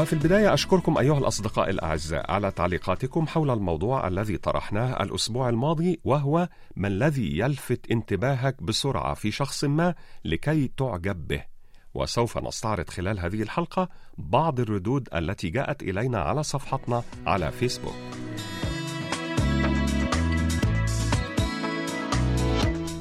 وفي البداية أشكركم أيها الأصدقاء الأعزاء على تعليقاتكم حول الموضوع الذي طرحناه الأسبوع الماضي وهو ما الذي يلفت انتباهك بسرعة في شخص ما لكي تعجب به. وسوف نستعرض خلال هذه الحلقة بعض الردود التي جاءت إلينا على صفحتنا على فيسبوك.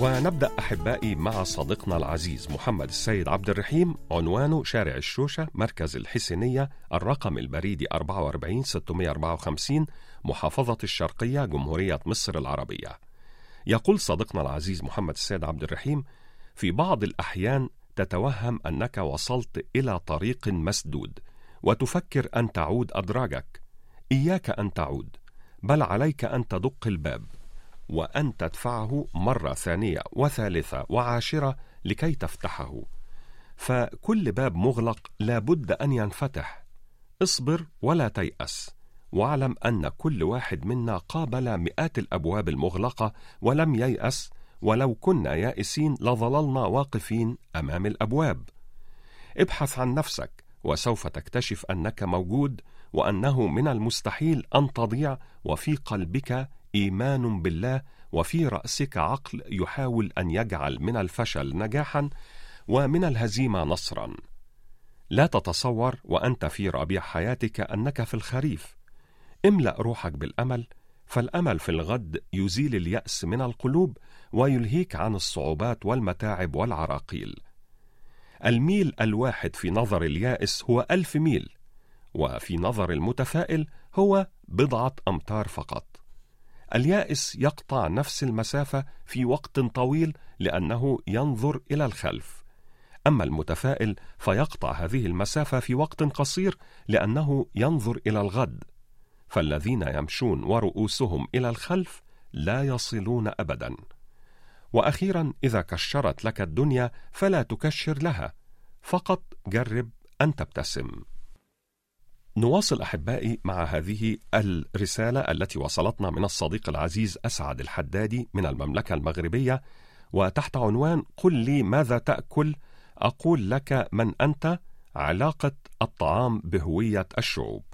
ونبدأ أحبائي مع صديقنا العزيز محمد السيد عبد الرحيم عنوانه شارع الشوشة مركز الحسينية الرقم البريدي 44 654 محافظة الشرقية جمهورية مصر العربية. يقول صديقنا العزيز محمد السيد عبد الرحيم في بعض الأحيان تتوهم أنك وصلت إلى طريق مسدود وتفكر أن تعود أدراجك. إياك أن تعود بل عليك أن تدق الباب. وأن تدفعه مرة ثانية وثالثة وعاشرة لكي تفتحه. فكل باب مغلق لابد أن ينفتح. اصبر ولا تيأس. واعلم أن كل واحد منا قابل مئات الأبواب المغلقة ولم ييأس ولو كنا يائسين لظللنا واقفين أمام الأبواب. ابحث عن نفسك وسوف تكتشف أنك موجود وأنه من المستحيل أن تضيع وفي قلبك إيمان بالله وفي رأسك عقل يحاول أن يجعل من الفشل نجاحا ومن الهزيمة نصرا. لا تتصور وأنت في ربيع حياتك أنك في الخريف. املأ روحك بالأمل فالأمل في الغد يزيل اليأس من القلوب ويلهيك عن الصعوبات والمتاعب والعراقيل. الميل الواحد في نظر اليائس هو ألف ميل وفي نظر المتفائل هو بضعة أمتار فقط. اليائس يقطع نفس المسافة في وقت طويل لأنه ينظر إلى الخلف. أما المتفائل فيقطع هذه المسافة في وقت قصير لأنه ينظر إلى الغد. فالذين يمشون ورؤوسهم إلى الخلف لا يصلون أبدا. وأخيرا إذا كشرت لك الدنيا فلا تكشر لها، فقط جرب أن تبتسم. نواصل أحبائي مع هذه الرسالة التي وصلتنا من الصديق العزيز أسعد الحدادي من المملكة المغربية وتحت عنوان قل لي ماذا تأكل؟ أقول لك من أنت؟ علاقة الطعام بهوية الشعوب.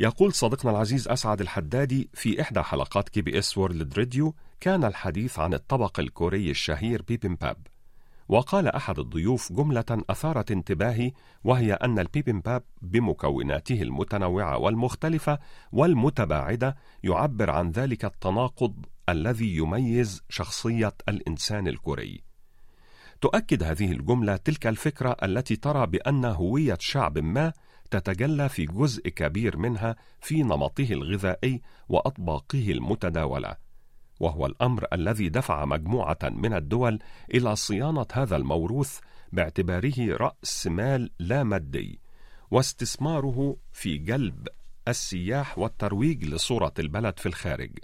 يقول صديقنا العزيز أسعد الحدادي في إحدى حلقات كي بي إس وورلد راديو كان الحديث عن الطبق الكوري الشهير بيبيمباب. وقال أحد الضيوف جملة أثارت انتباهي وهي أن البيبيمباب بمكوناته المتنوعة والمختلفة والمتباعدة يعبر عن ذلك التناقض الذي يميز شخصية الإنسان الكوري. تؤكد هذه الجملة تلك الفكرة التي ترى بأن هوية شعب ما تتجلى في جزء كبير منها في نمطه الغذائي وأطباقه المتداولة. وهو الأمر الذي دفع مجموعة من الدول إلى صيانة هذا الموروث باعتباره رأس مال لا مادي واستثماره في جلب السياح والترويج لصورة البلد في الخارج.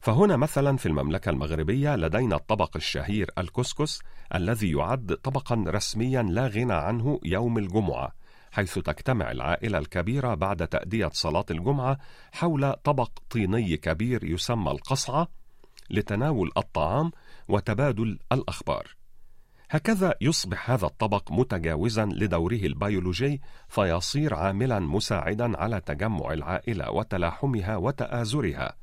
فهنا مثلا في المملكة المغربية لدينا الطبق الشهير الكسكس الذي يعد طبقا رسميا لا غنى عنه يوم الجمعة حيث تجتمع العائلة الكبيرة بعد تأدية صلاة الجمعة حول طبق طيني كبير يسمى القصعة لتناول الطعام وتبادل الأخبار. هكذا يصبح هذا الطبق متجاوزا لدوره البيولوجي فيصير عاملا مساعدا على تجمع العائلة وتلاحمها وتآزرها،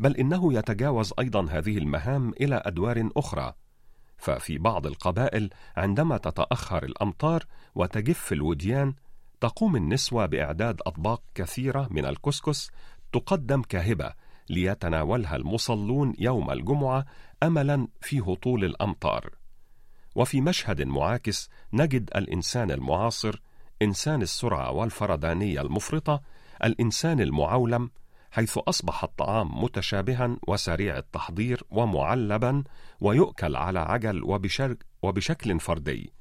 بل إنه يتجاوز أيضا هذه المهام إلى أدوار أخرى. ففي بعض القبائل عندما تتأخر الأمطار وتجف الوديان تقوم النسوة بإعداد أطباق كثيرة من الكسكس تقدم كهبة ليتناولها المصلون يوم الجمعة أملا في هطول الأمطار. وفي مشهد معاكس نجد الإنسان المعاصر إنسان السرعة والفردانية المفرطة الإنسان المعولم حيث أصبح الطعام متشابها وسريع التحضير ومعلبا ويؤكل على عجل وبشكل فردي.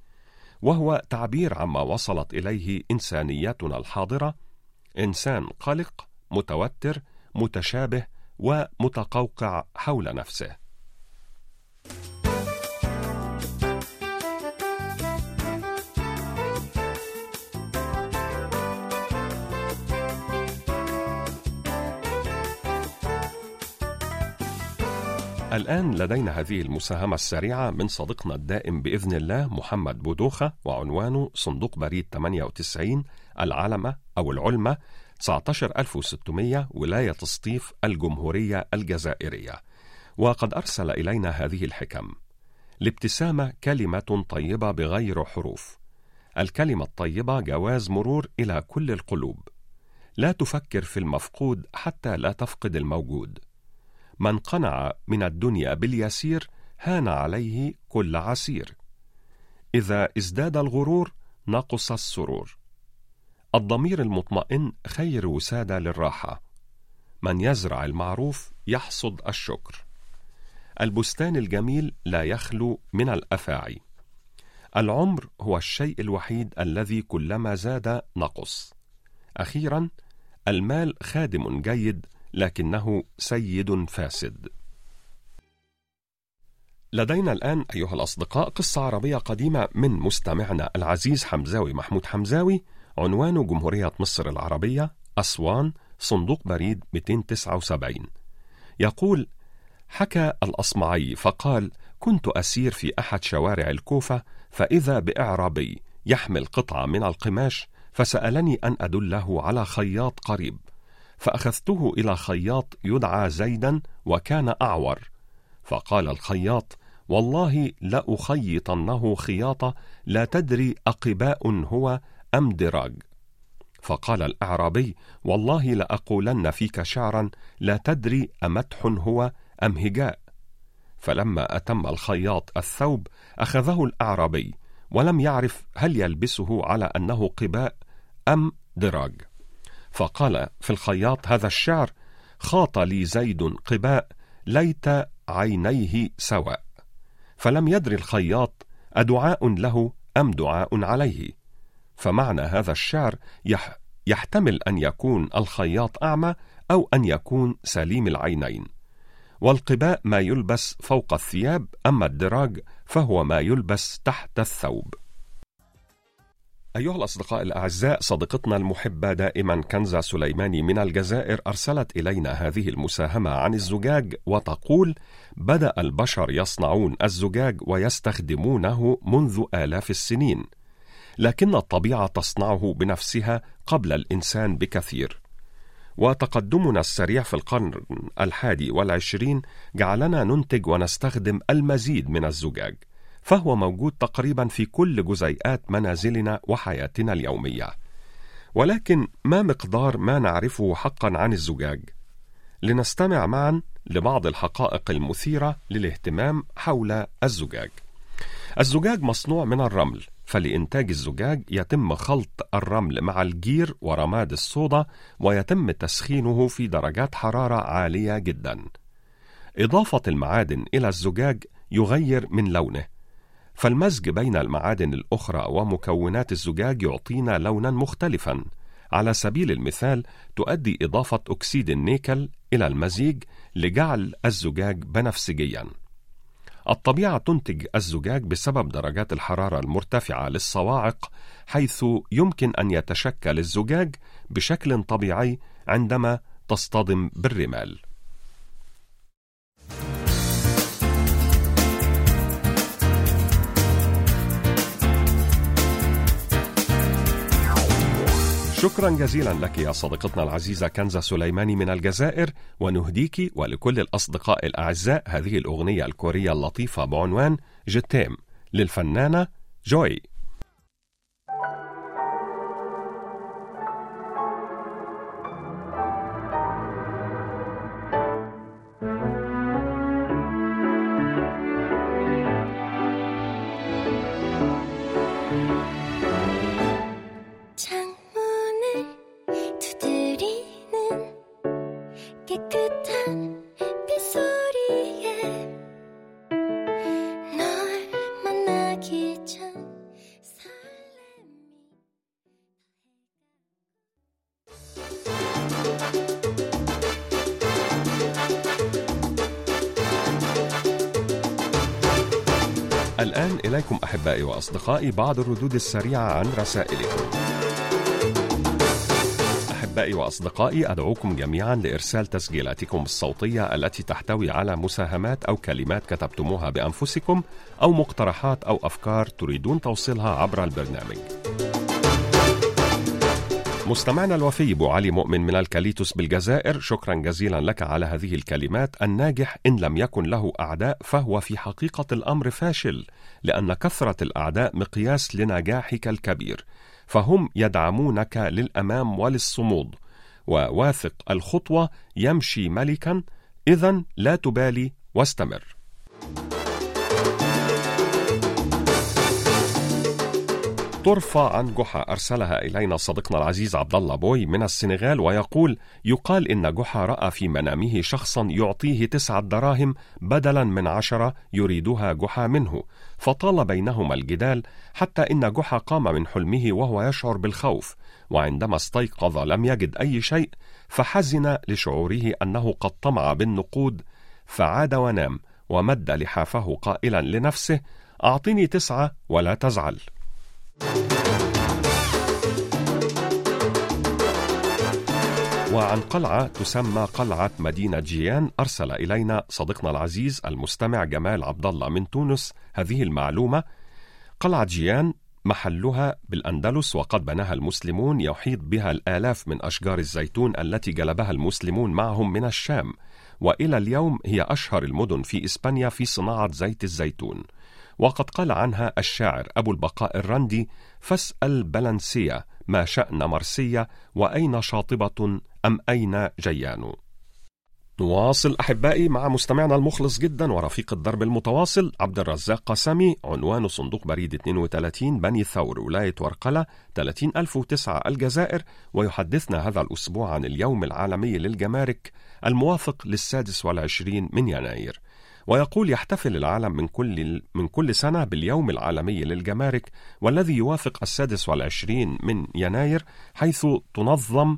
وهو تعبير عما وصلت إليه إنسانيتنا الحاضرة إنسان قلق متوتر متشابه ومتقوقع حول نفسه. الآن لدينا هذه المساهمة السريعة من صديقنا الدائم بإذن الله محمد بودوخة وعنوانه صندوق بريد 98 العلمة أو العلمة 19600 ولاية سطيف الجمهورية الجزائرية. وقد أرسل إلينا هذه الحكم. الابتسامة كلمة طيبة بغير حروف. الكلمة الطيبة جواز مرور إلى كل القلوب. لا تفكر في المفقود حتى لا تفقد الموجود. من قنع من الدنيا باليسير هان عليه كل عسير. إذا ازداد الغرور نقص السرور. الضمير المطمئن خير وسادة للراحة. من يزرع المعروف يحصد الشكر. البستان الجميل لا يخلو من الأفاعي. العمر هو الشيء الوحيد الذي كلما زاد نقص. أخيرا المال خادم جيد لكنه سيد فاسد. لدينا الآن أيها الأصدقاء قصة عربية قديمة من مستمعنا العزيز حمزاوي محمود حمزاوي عنوان جمهورية مصر العربية أسوان صندوق بريد 279 يقول حكى الأصمعي فقال كنت أسير في أحد شوارع الكوفة فإذا بإعرابي يحمل قطعة من القماش فسألني أن أدله على خياط قريب. فأخذته إلى خياط يدعى زيدا وكان أعور. فقال الخياط والله لأخيطنه خياطة لا تدري أقباء هو أم دراج. فقال الأعرابي والله لأقولن فيك شعرا لا تدري أمدح هو أم هجاء. فلما أتم الخياط الثوب أخذه الأعرابي ولم يعرف هل يلبسه على أنه قباء أم دراج. فقال في الخياط هذا الشعر خاط لي زيد قباء ليت عينيه سواء. فلم يدر الخياط أدعاء له أم دعاء عليه. فمعنى هذا الشعر يح يحتمل أن يكون الخياط أعمى أو أن يكون سليم العينين. والقباء ما يلبس فوق الثياب أما الدراج فهو ما يلبس تحت الثوب. أيها الأصدقاء الأعزاء صديقتنا المحبة دائما كنزة سليماني من الجزائر أرسلت إلينا هذه المساهمة عن الزجاج وتقول بدأ البشر يصنعون الزجاج ويستخدمونه منذ آلاف السنين لكن الطبيعة تصنعه بنفسها قبل الإنسان بكثير. وتقدمنا السريع في القرن الحادي والعشرين جعلنا ننتج ونستخدم المزيد من الزجاج. فهو موجود تقريبا في كل جزيئات منازلنا وحياتنا اليومية. ولكن ما مقدار ما نعرفه حقا عن الزجاج؟ لنستمع معا لبعض الحقائق المثيرة للاهتمام حول الزجاج. الزجاج مصنوع من الرمل فلإنتاج الزجاج يتم خلط الرمل مع الجير ورماد الصودا ويتم تسخينه في درجات حرارة عالية جدا. إضافة المعادن إلى الزجاج يغير من لونه. فالمزج بين المعادن الأخرى ومكونات الزجاج يعطينا لونا مختلفا. على سبيل المثال تؤدي إضافة أكسيد النيكل إلى المزيج لجعل الزجاج بنفسجيا. الطبيعة تنتج الزجاج بسبب درجات الحرارة المرتفعة للصواعق حيث يمكن أن يتشكل الزجاج بشكل طبيعي عندما تصطدم بالرمال. شكرا جزيلا لك يا صديقتنا العزيزة كنزة سليماني من الجزائر ونهديك ولكل الأصدقاء الأعزاء هذه الأغنية الكورية اللطيفة بعنوان جتيم للفنانة جوي. إليكم أحبائي وأصدقائي بعض الردود السريعة عن رسائلكم. أحبائي وأصدقائي أدعوكم جميعا لإرسال تسجيلاتكم الصوتية التي تحتوي على مساهمات أو كلمات كتبتموها بأنفسكم أو مقترحات أو أفكار تريدون توصيلها عبر البرنامج. مستمعنا الوفي ابو علي مؤمن من الكاليتوس بالجزائر شكرا جزيلا لك على هذه الكلمات الناجح. إن لم يكن له أعداء فهو في حقيقة الأمر فاشل لأن كثرة الأعداء مقياس لنجاحك الكبير. فهم يدعمونك للأمام وللصمود. وواثق الخطوة يمشي ملكا اذا لا تبالي واستمر. طرفة عن جحا أرسلها إلينا صديقنا العزيز عبد الله بوي من السنغال ويقول يقال إن جحا رأى في منامه شخصا يعطيه تسعة دراهم بدلا من عشرة يريدها جحا منه فطال بينهما الجدال حتى إن جحا قام من حلمه وهو يشعر بالخوف وعندما استيقظ لم يجد أي شيء فحزن لشعوره أنه قد طمع بالنقود فعاد ونام ومد لحافه قائلا لنفسه أعطني تسعة ولا تزعل. وعن قلعة تسمى قلعة مدينة جيان أرسل إلينا صديقنا العزيز المستمع جمال عبد الله من تونس هذه المعلومة. قلعة جيان محلها بالأندلس وقد بناها المسلمون يحيط بها الآلاف من أشجار الزيتون التي جلبها المسلمون معهم من الشام. وإلى اليوم هي أشهر المدن في إسبانيا في صناعة زيت الزيتون. وقد قال عنها الشاعر أبو البقاء الرندي فاسأل بلنسية ما شأن مرسية وأين شاطبة أم أين جيان? نواصل أحبائي مع مستمعنا المخلص جدا ورفيق الدرب المتواصل عبد الرزاق قسمي عنوان صندوق بريد 32 بني ثور ولاية ورقلة 30009 الجزائر ويحدثنا هذا الأسبوع عن اليوم العالمي للجمارك الموافق للسادس والعشرين من يناير. ويقول يحتفل العالم من كل من كل سنة باليوم العالمي للجمارك والذي يوافق السادس والعشرين من يناير حيث تنظم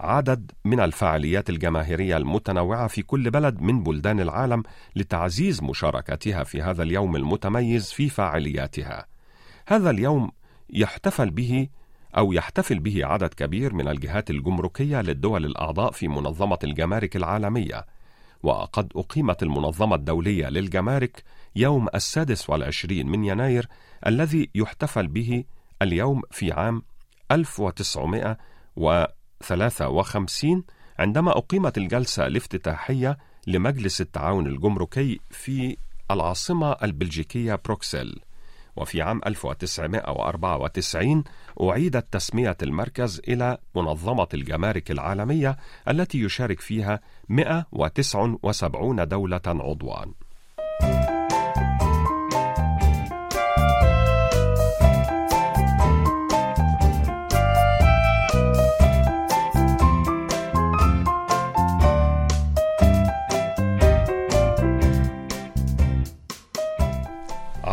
عدد من الفعاليات الجماهيرية المتنوعة في كل بلد من بلدان العالم لتعزيز مشاركتها في هذا اليوم المتميز في فعالياتها. هذا اليوم يحتفل به أو يحتفل به عدد كبير من الجهات الجمركية للدول الأعضاء في منظمة الجمارك العالمية، وقد أقيمت المنظمة الدولية للجمارك يوم السادس والعشرين من يناير الذي يحتفل به اليوم في عام 1953 عندما أقيمت الجلسة الافتتاحية لمجلس التعاون الجمركي في العاصمة البلجيكية بروكسل. وفي عام 1994 أعيدت تسمية المركز إلى منظمة الجمارك العالمية التي يشارك فيها 179 دولة عضوان.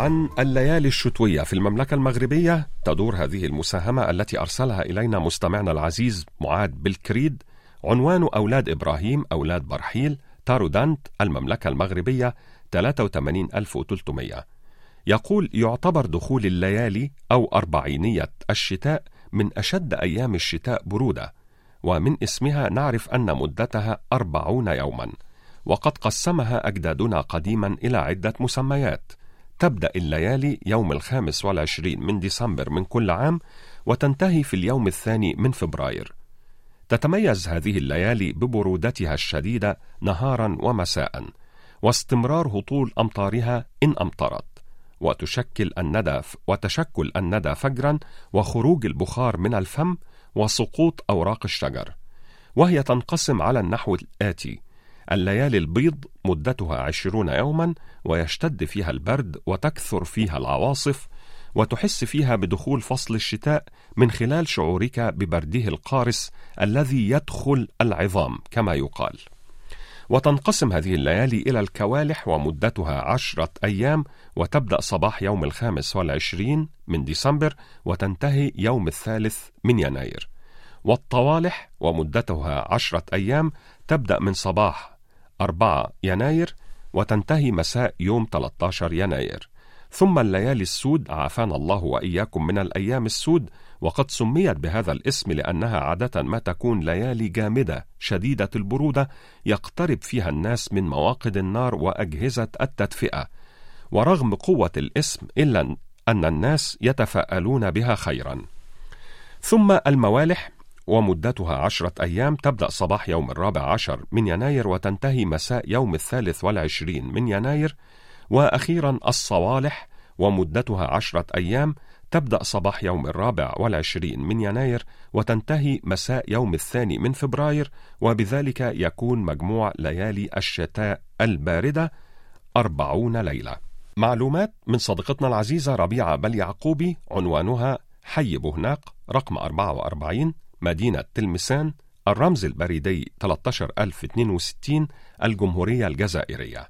عن الليالي الشتوية في المملكة المغربية تدور هذه المساهمة التي أرسلها إلينا مستمعنا العزيز معاد بالكريد عنوان أولاد إبراهيم أولاد برحيل تارودانت المملكة المغربية 83300 يقول يعتبر دخول الليالي أو أربعينية الشتاء من أشد أيام الشتاء برودة ومن اسمها نعرف أن مدتها أربعون يوما وقد قسمها أجدادنا قديما إلى عدة مسميات. تبدأ الليالي يوم الخامس والعشرين من ديسمبر من كل عام وتنتهي في اليوم الثاني من فبراير. تتميز هذه الليالي ببرودتها الشديدة نهارا ومساء واستمرار هطول أمطارها إن أمطرت وتشكل الندى وتشكل الندى فجرا وخروج البخار من الفم وسقوط أوراق الشجر وهي تنقسم على النحو الآتي. الليالي البيض مدتها عشرون يوما ويشتد فيها البرد وتكثر فيها العواصف وتحس فيها بدخول فصل الشتاء من خلال شعورك ببرده القارس الذي يدخل العظام كما يقال. وتنقسم هذه الليالي إلى الكوالح ومدتها عشرة أيام وتبدأ صباح يوم الخامس والعشرين من ديسمبر وتنتهي يوم الثالث من يناير. والطوالح ومدتها عشرة أيام تبدأ من صباح 4 يناير وتنتهي مساء يوم 13 يناير. ثم الليالي السود عافانا الله وإياكم من الأيام السود. وقد سميت بهذا الاسم لأنها عادة ما تكون ليالي جامدة شديدة البرودة يقترب فيها الناس من مواقد النار وأجهزة التدفئة. ورغم قوة الاسم إلا أن الناس يتفاءلون بها خيرا. ثم الموالح ومدتها عشرة أيام تبدأ صباح يوم الرابع عشر من يناير وتنتهي مساء يوم الثالث والعشرين من يناير. وأخيرا الصوالح ومدتها عشرة أيام تبدأ صباح يوم الرابع والعشرين من يناير وتنتهي مساء يوم الثاني من فبراير. وبذلك يكون مجموع ليالي الشتاء الباردة أربعون ليلة. معلومات من صديقتنا العزيزة ربيعة بل يعقوبي عنوانها حي بوهناق رقم 44 مدينة تلمسان الرمز البريدي 13062 الجمهورية الجزائرية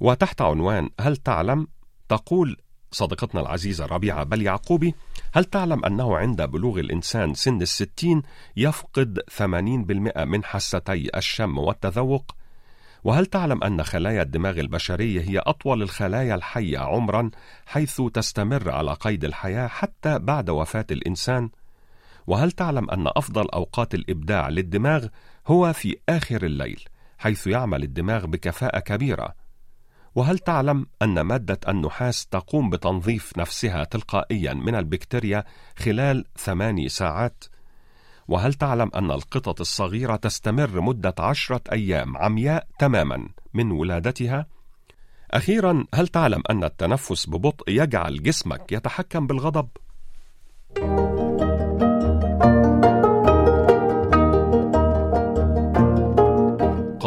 وتحت عنوان هل تعلم تقول صديقتنا العزيزة ربيعة بل يعقوبي هل تعلم أنه عند بلوغ الإنسان سن الستين يفقد 80% من حستي الشم والتذوق؟ وهل تعلم أن خلايا الدماغ البشرية هي أطول الخلايا الحية عمرا حيث تستمر على قيد الحياة حتى بعد وفاة الإنسان؟ وهل تعلم أن أفضل أوقات الإبداع للدماغ هو في آخر الليل حيث يعمل الدماغ بكفاءة كبيرة؟ وهل تعلم أن مادة النحاس تقوم بتنظيف نفسها تلقائيا من البكتيريا خلال ثماني ساعات؟ وهل تعلم أن القطط الصغيرة تستمر مدة عشرة أيام عمياء تماما من ولادتها؟ أخيرا هل تعلم أن التنفس ببطء يجعل جسمك يتحكم بالغضب؟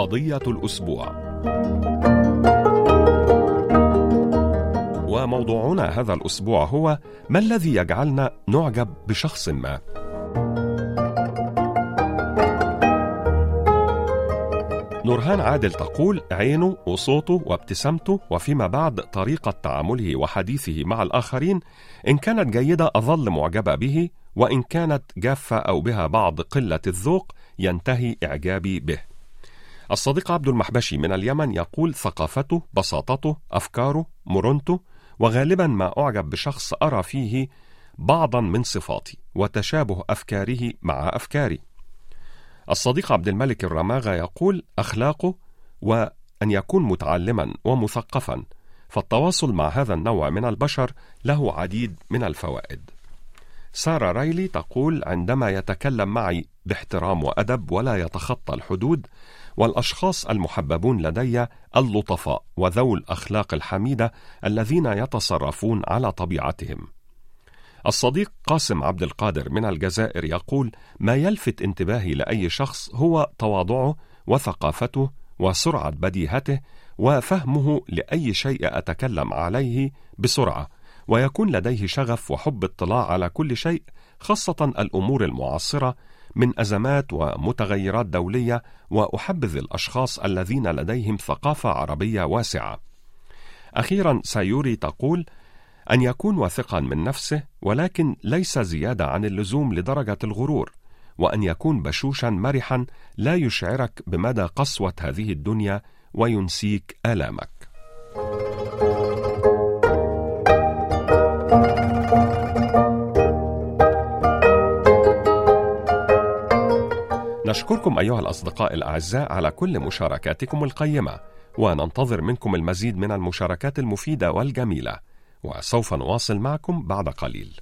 قضية الأسبوع وموضوعنا هذا الأسبوع هو ما الذي يجعلنا نعجب بشخص ما؟ نورهان عادل تقول عينه وصوته وابتسامته وفيما بعد طريقة تعامله وحديثه مع الآخرين إن كانت جيدة أظل معجبة به وإن كانت جافة أو بها بعض قلة الذوق ينتهي إعجابي به الصديق عبد المحبشي من اليمن يقول ثقافته بساطته أفكاره مرونته وغالبا ما أعجب بشخص أرى فيه بعضا من صفاتي وتشابه أفكاره مع أفكاري. الصديق عبد الملك الرماغة يقول أخلاقه وأن يكون متعلما ومثقفا فالتواصل مع هذا النوع من البشر له عديد من الفوائد. سارة رايلي تقول عندما يتكلم معي باحترام وأدب ولا يتخطى الحدود والأشخاص المحببون لدي اللطفاء وذو الأخلاق الحميدة الذين يتصرفون على طبيعتهم. الصديق قاسم عبد القادر من الجزائر يقول ما يلفت انتباهي لأي شخص هو تواضعه وثقافته وسرعة بديهته وفهمه لأي شيء أتكلم عليه بسرعة ويكون لديه شغف وحب اطلاع على كل شيء خاصة الأمور المعاصرة من أزمات ومتغيرات دولية وأحبذ الأشخاص الذين لديهم ثقافة عربية واسعة. أخيرا سايوري تقول أن يكون واثقا من نفسه ولكن ليس زيادة عن اللزوم لدرجة الغرور وأن يكون بشوشا مرحا لا يشعرك بمدى قسوة هذه الدنيا وينسيك آلامك. نشكركم أيها الأصدقاء الأعزاء على كل مشاركاتكم القيمة وننتظر منكم المزيد من المشاركات المفيدة والجميلة وسوف نواصل معكم بعد قليل.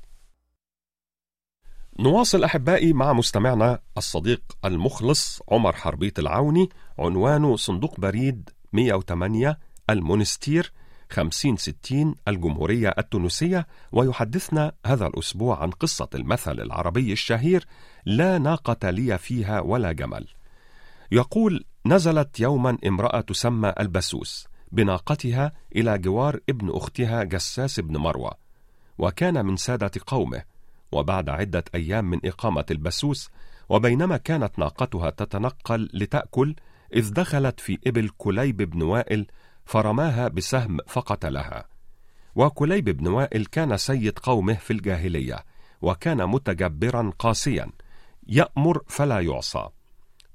نواصل أحبائي مع مستمعنا الصديق المخلص عمر حربيط العوني عنوانه صندوق بريد 108 المونستير 5060 الجمهورية التونسية ويحدثنا هذا الأسبوع عن قصة المثل العربي الشهير لا ناقة لي فيها ولا جمل. يقول: نزلت يوما امرأة تسمى البسوس بناقتها إلى جوار ابن أختها جساس بن مروة، وكان من سادة قومه، وبعد عدة أيام من إقامة البسوس، وبينما كانت ناقتها تتنقل لتأكل، إذ دخلت في إبل كليب بن وائل فرماها بسهم فقتلها. وكليب بن وائل كان سيد قومه في الجاهلية وكان متجبرا قاسيا يأمر فلا يعصى.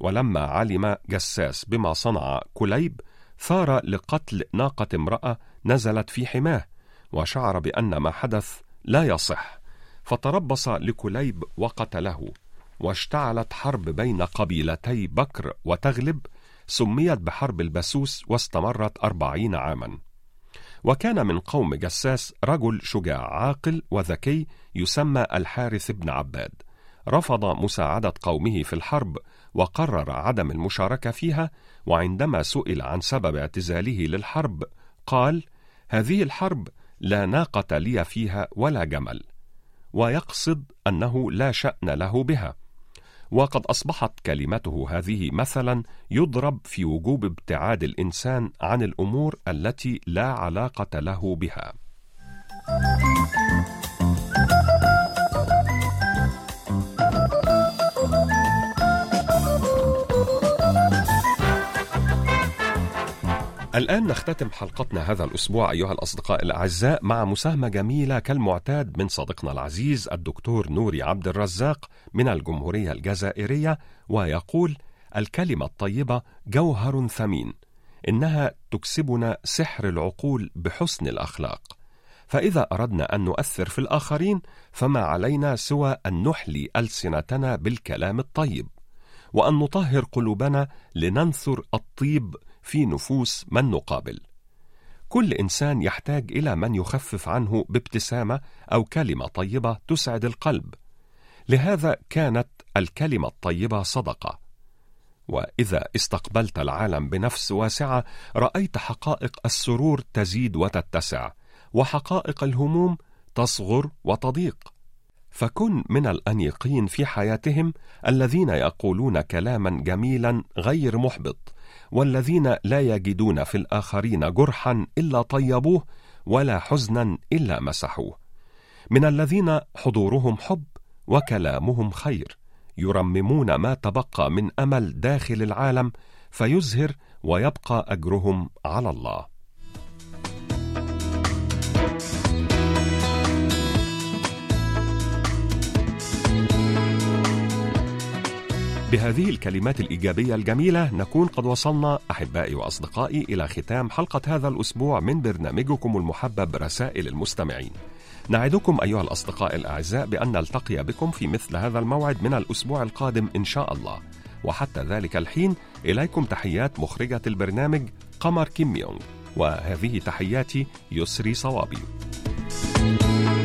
ولما علم جساس بما صنع كليب ثار لقتل ناقة امرأة نزلت في حماه وشعر بأن ما حدث لا يصح. فتربص لكليب وقتله واشتعلت حرب بين قبيلتي بكر وتغلب سميت بحرب البسوس واستمرت أربعين عاما. وكان من قوم جساس رجل شجاع عاقل وذكي يسمى الحارث بن عباد. رفض مساعدة قومه في الحرب وقرر عدم المشاركة فيها وعندما سئل عن سبب اعتزاله للحرب قال هذه الحرب لا ناقة لي فيها ولا جمل ويقصد أنه لا شأن له بها. وقد أصبحت كلمته هذه مثلا يضرب في وجوب ابتعاد الإنسان عن الأمور التي لا علاقة له بها. الآن نختتم حلقتنا هذا الأسبوع أيها الأصدقاء الأعزاء مع مساهمة جميلة كالمعتاد من صديقنا العزيز الدكتور نوري عبد الرزاق من الجمهورية الجزائرية ويقول: الكلمة الطيبة جوهر ثمين، إنها تكسبنا سحر العقول بحسن الأخلاق. فإذا أردنا أن نؤثر في الآخرين فما علينا سوى أن نحلي ألسنتنا بالكلام الطيب، وأن نطهر قلوبنا لننثر الطيب في نفوس من نقابل. كل إنسان يحتاج إلى من يخفف عنه بابتسامة أو كلمة طيبة تسعد القلب. لهذا كانت الكلمة الطيبة صدقة. وإذا استقبلت العالم بنفس واسعة رأيت حقائق السرور تزيد وتتسع وحقائق الهموم تصغر وتضيق. فكن من الأنيقين في حياتهم الذين يقولون كلاما جميلا غير محبط والذين لا يجدون في الآخرين جرحا إلا طيبوه ولا حزنا إلا مسحوه. من الذين حضورهم حب وكلامهم خير يرممون ما تبقى من أمل داخل العالم فيزهر ويبقى أجرهم على الله. بهذه الكلمات الإيجابية الجميلة نكون قد وصلنا أحبائي وأصدقائي إلى ختام حلقة هذا الأسبوع من برنامجكم المحبب رسائل المستمعين. نعدكم أيها الأصدقاء الأعزاء بأن نلتقي بكم في مثل هذا الموعد من الأسبوع القادم إن شاء الله. وحتى ذلك الحين إليكم تحيات مخرجة البرنامج قمر كيم يونغ وهذه تحياتي يسري صوابي. thank you